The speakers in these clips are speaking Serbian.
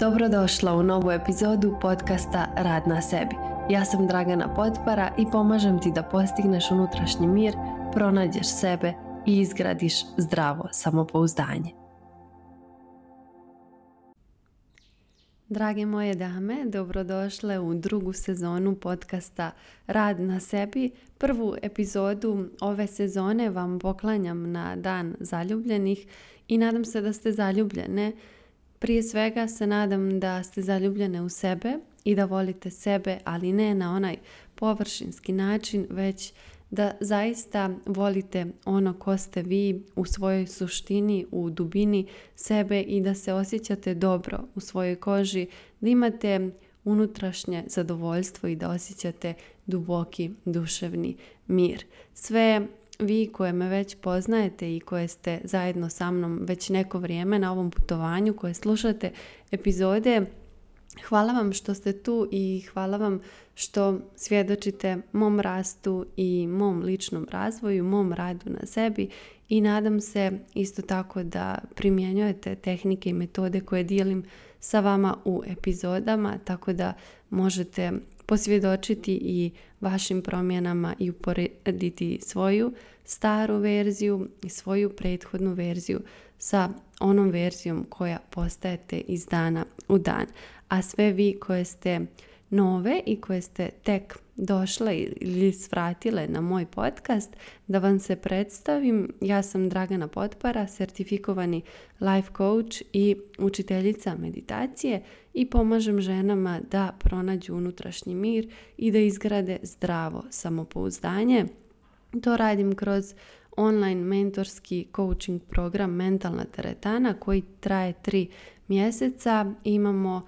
Dobrodošla u novu epizodu podcasta Rad na sebi. Ja sam Dragana Potpara i pomažem ti da postigneš unutrašnji mir, pronađeš sebe i izgradiš zdravo samopouzdanje. Drage moje dame, dobrodošle u drugu sezonu podcasta Rad na sebi. Prvu epizodu ove sezone vam poklanjam na Dan zaljubljenih i nadam se da ste zaljubljene prije svega se nadam da ste zaljubljene u sebe i da volite sebe, ali ne na onaj površinski način, već da zaista volite ono ko ste vi u svojoj suštini, u dubini sebe i da se osjećate dobro u svojoj koži, da imate unutrašnje zadovoljstvo i da osjećate duboki duševni mir. Sve vi koje me već poznajete i koje ste zajedno sa mnom već neko vrijeme na ovom putovanju, koje slušate epizode, hvala vam što ste tu i hvala vam što svjedočite mom rastu i mom ličnom razvoju, mom radu na sebi i nadam se isto tako da primjenjujete tehnike i metode koje dijelim sa vama u epizodama, tako da možete posvjedočiti i vašim promjenama i uporediti svoju staru verziju i svoju prethodnu verziju sa onom verzijom koja postajete iz dana u dan. A sve vi koje ste nove i koje ste tek došla ili svratile na moj podcast da vam se predstavim. Ja sam Dragana Potpara, sertifikovani life coach i učiteljica meditacije i pomažem ženama da pronađu unutrašnji mir i da izgrade zdravo samopouzdanje. To radim kroz online mentorski coaching program Mentalna teretana koji traje tri mjeseca. Imamo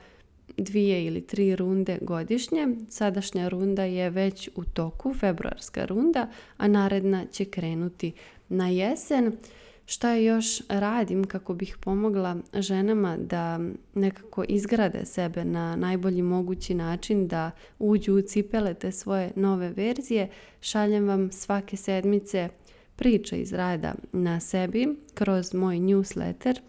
dvije ili tri runde godišnje. Sadašnja runda je već u toku, februarska runda, a naredna će krenuti na jesen. Šta još radim kako bih pomogla ženama da nekako izgrade sebe na najbolji mogući način, da uđu u cipele te svoje nove verzije, šaljem vam svake sedmice priče iz rada na sebi kroz moj newsletter,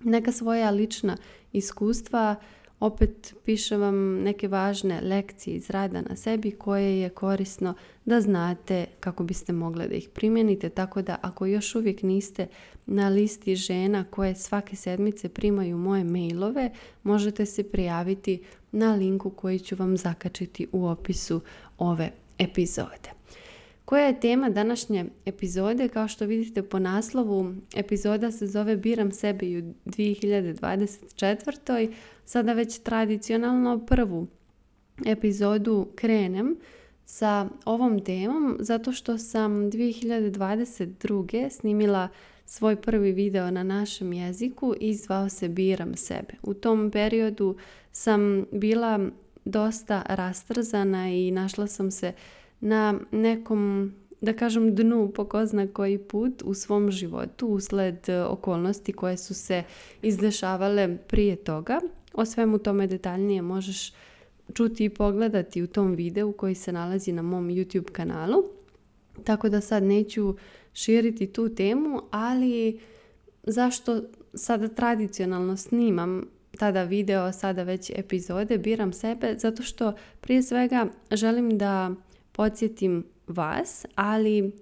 neka svoja lična iskustva, opet piše vam neke važne lekcije iz rada na sebi koje je korisno da znate kako biste mogli da ih primijenite. Tako da ako još uvijek niste na listi žena koje svake sedmice primaju moje mailove, možete se prijaviti na linku koji ću vam zakačiti u opisu ove epizode. Koja je tema današnje epizode? Kao što vidite po naslovu, epizoda se zove Biram sebi u 2024. Sada već tradicionalno prvu epizodu krenem sa ovom temom zato što sam 2022. snimila svoj prvi video na našem jeziku i zvao se Biram sebe. U tom periodu sam bila dosta rastrzana i našla sam se na nekom da kažem dnu po ko zna koji put u svom životu usled okolnosti koje su se izdešavale prije toga. O svemu tome detaljnije možeš čuti i pogledati u tom videu koji se nalazi na mom YouTube kanalu. Tako da sad neću širiti tu temu, ali zašto sada tradicionalno snimam tada video, sada već epizode, biram sebe, zato što prije svega želim da podsjetim vas, ali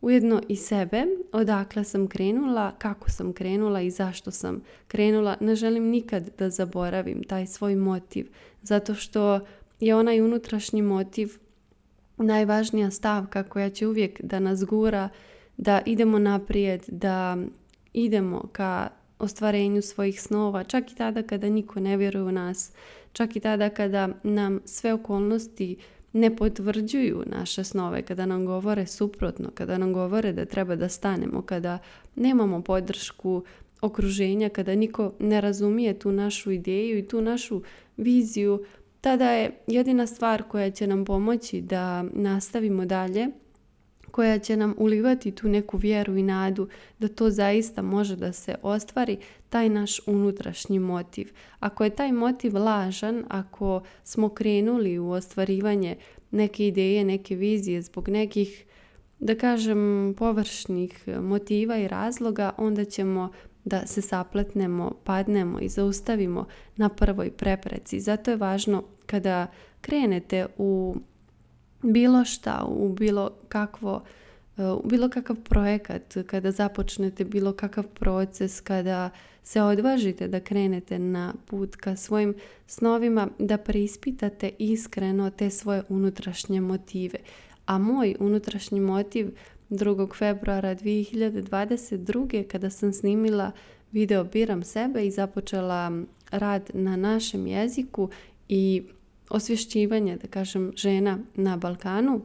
ujedno i sebe, odakle sam krenula, kako sam krenula i zašto sam krenula. Ne želim nikad da zaboravim taj svoj motiv, zato što je onaj unutrašnji motiv najvažnija stavka koja će uvijek da nas gura da idemo naprijed, da idemo ka ostvarenju svojih snova, čak i tada kada niko ne vjeruje u nas, čak i tada kada nam sve okolnosti ne potvrđuju naše snove, kada nam govore suprotno, kada nam govore da treba da stanemo, kada nemamo podršku okruženja, kada niko ne razumije tu našu ideju i tu našu viziju, tada je jedina stvar koja će nam pomoći da nastavimo dalje koja će nam ulivati tu neku vjeru i nadu da to zaista može da se ostvari, taj naš unutrašnji motiv. Ako je taj motiv lažan, ako smo krenuli u ostvarivanje neke ideje, neke vizije zbog nekih da kažem površnih motiva i razloga, onda ćemo da se sapletnemo, padnemo i zaustavimo na prvoj prepreci. Zato je važno kada krenete u bilo šta, u bilo kakvo e, bilo kakav projekat, kada započnete bilo kakav proces, kada se odvažite da krenete na put ka svojim snovima, da preispitate iskreno te svoje unutrašnje motive. A moj unutrašnji motiv 2. februara 2022. kada sam snimila video Biram sebe i započela rad na našem jeziku i osvješćivanje, da kažem, žena na Balkanu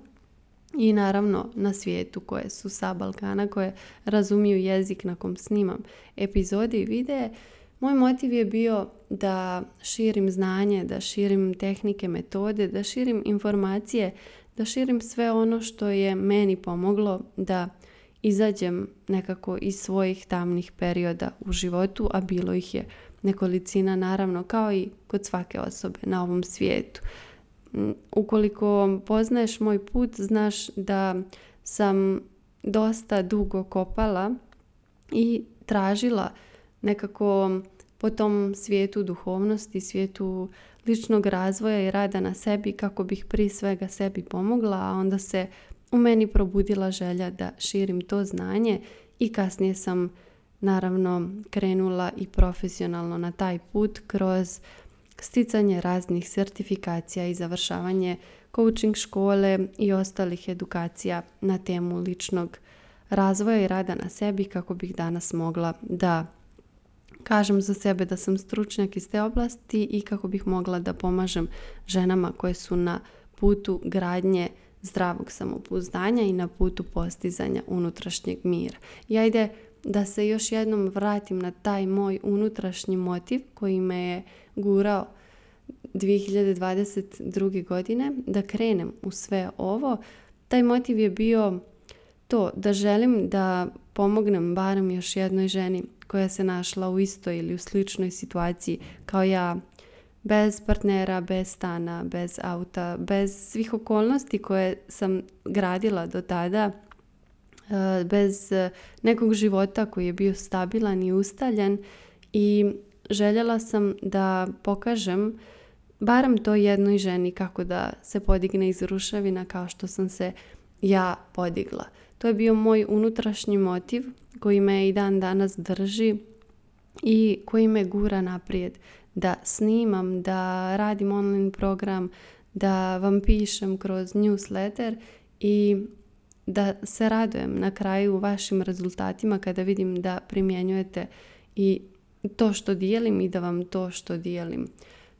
i naravno na svijetu koje su sa Balkana, koje razumiju jezik na kom snimam epizode i videe. Moj motiv je bio da širim znanje, da širim tehnike, metode, da širim informacije, da širim sve ono što je meni pomoglo da izađem nekako iz svojih tamnih perioda u životu, a bilo ih je nekolicina naravno kao i kod svake osobe na ovom svijetu. Mm, ukoliko poznaješ moj put, znaš da sam dosta dugo kopala i tražila nekako po tom svijetu duhovnosti, svijetu ličnog razvoja i rada na sebi kako bih prije svega sebi pomogla, a onda se u meni probudila želja da širim to znanje i kasnije sam naravno krenula i profesionalno na taj put kroz sticanje raznih certifikacija i završavanje coaching škole i ostalih edukacija na temu ličnog razvoja i rada na sebi kako bih danas mogla da kažem za sebe da sam stručnjak iz te oblasti i kako bih mogla da pomažem ženama koje su na putu gradnje zdravog samopouzdanja i na putu postizanja unutrašnjeg mira. Ja ide da se još jednom vratim na taj moj unutrašnji motiv koji me je gurao 2022. godine da krenem u sve ovo. Taj motiv je bio to da želim da pomognem barem još jednoj ženi koja se našla u istoj ili u sličnoj situaciji kao ja, bez partnera, bez stana, bez auta, bez svih okolnosti koje sam gradila do tada E, bez e, nekog života koji je bio stabilan i ustaljen i željela sam da pokažem barem to jednoj ženi kako da se podigne iz ruševina kao što sam se ja podigla. To je bio moj unutrašnji motiv koji me i dan danas drži i koji me gura naprijed da snimam, da radim online program, da vam pišem kroz newsletter i da se radujem na kraju vašim rezultatima kada vidim da primjenjujete i to što dijelim i da vam to što dijelim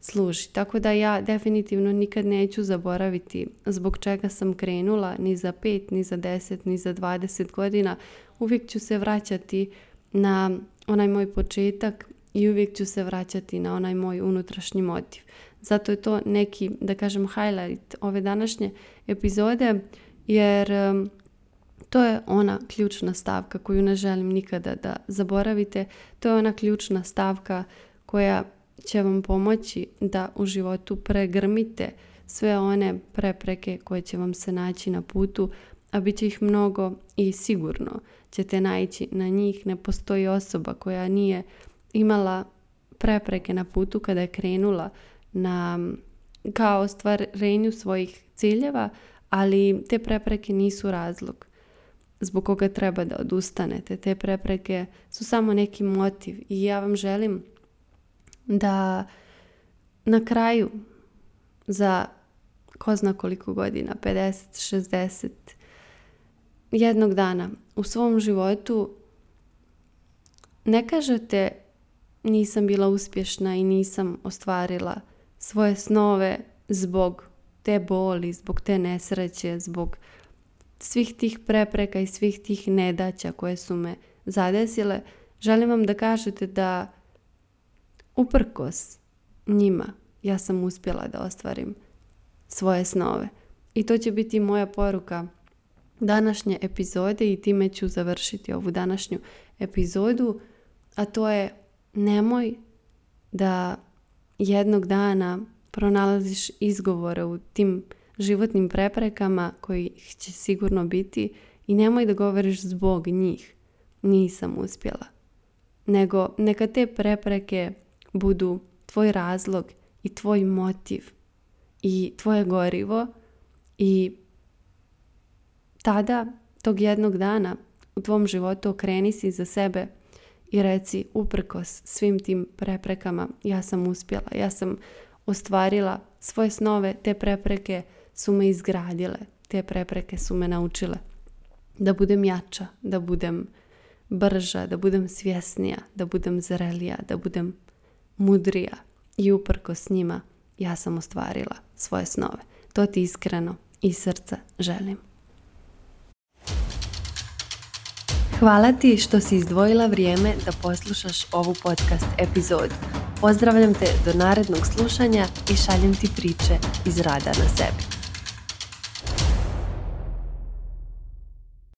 služi. Tako da ja definitivno nikad neću zaboraviti zbog čega sam krenula ni za 5, ni za 10, ni za 20 godina. Uvijek ću se vraćati na onaj moj početak i uvijek ću se vraćati na onaj moj unutrašnji motiv. Zato je to neki, da kažem, highlight ove današnje epizode jer to je ona ključna stavka koju ne želim nikada da zaboravite. To je ona ključna stavka koja će vam pomoći da u životu pregrmite sve one prepreke koje će vam se naći na putu, a bit će ih mnogo i sigurno ćete naći na njih. Ne postoji osoba koja nije imala prepreke na putu kada je krenula na, kao ostvarenju svojih ciljeva, ali te prepreke nisu razlog zbog koga treba da odustanete. Te prepreke su samo neki motiv i ja vam želim da na kraju za ko zna koliko godina, 50, 60, jednog dana u svom životu ne kažete nisam bila uspješna i nisam ostvarila svoje snove zbog te boli, zbog te nesreće, zbog svih tih prepreka i svih tih nedaća koje su me zadesile, želim vam da kažete da uprkos njima ja sam uspjela da ostvarim svoje snove. I to će biti moja poruka današnje epizode i time ću završiti ovu današnju epizodu, a to je nemoj da jednog dana pronalaziš izgovore u tim životnim preprekama koji će sigurno biti i nemoj da govoriš zbog njih nisam uspjela. Nego neka te prepreke budu tvoj razlog i tvoj motiv i tvoje gorivo i tada tog jednog dana u tvom životu okreni si za sebe i reci uprkos svim tim preprekama ja sam uspjela, ja sam ostvarila svoje snove, te prepreke su me izgradile, te prepreke su me naučile da budem jača, da budem brža, da budem svjesnija, da budem zrelija, da budem mudrija i uprko s njima ja sam ostvarila svoje snove. To ti iskreno i srca želim. Hvala ti što si izdvojila vrijeme da poslušaš ovu podcast epizodu. Pozdravljam te do narednog slušanja i šaljem ti priče iz rada na sebi.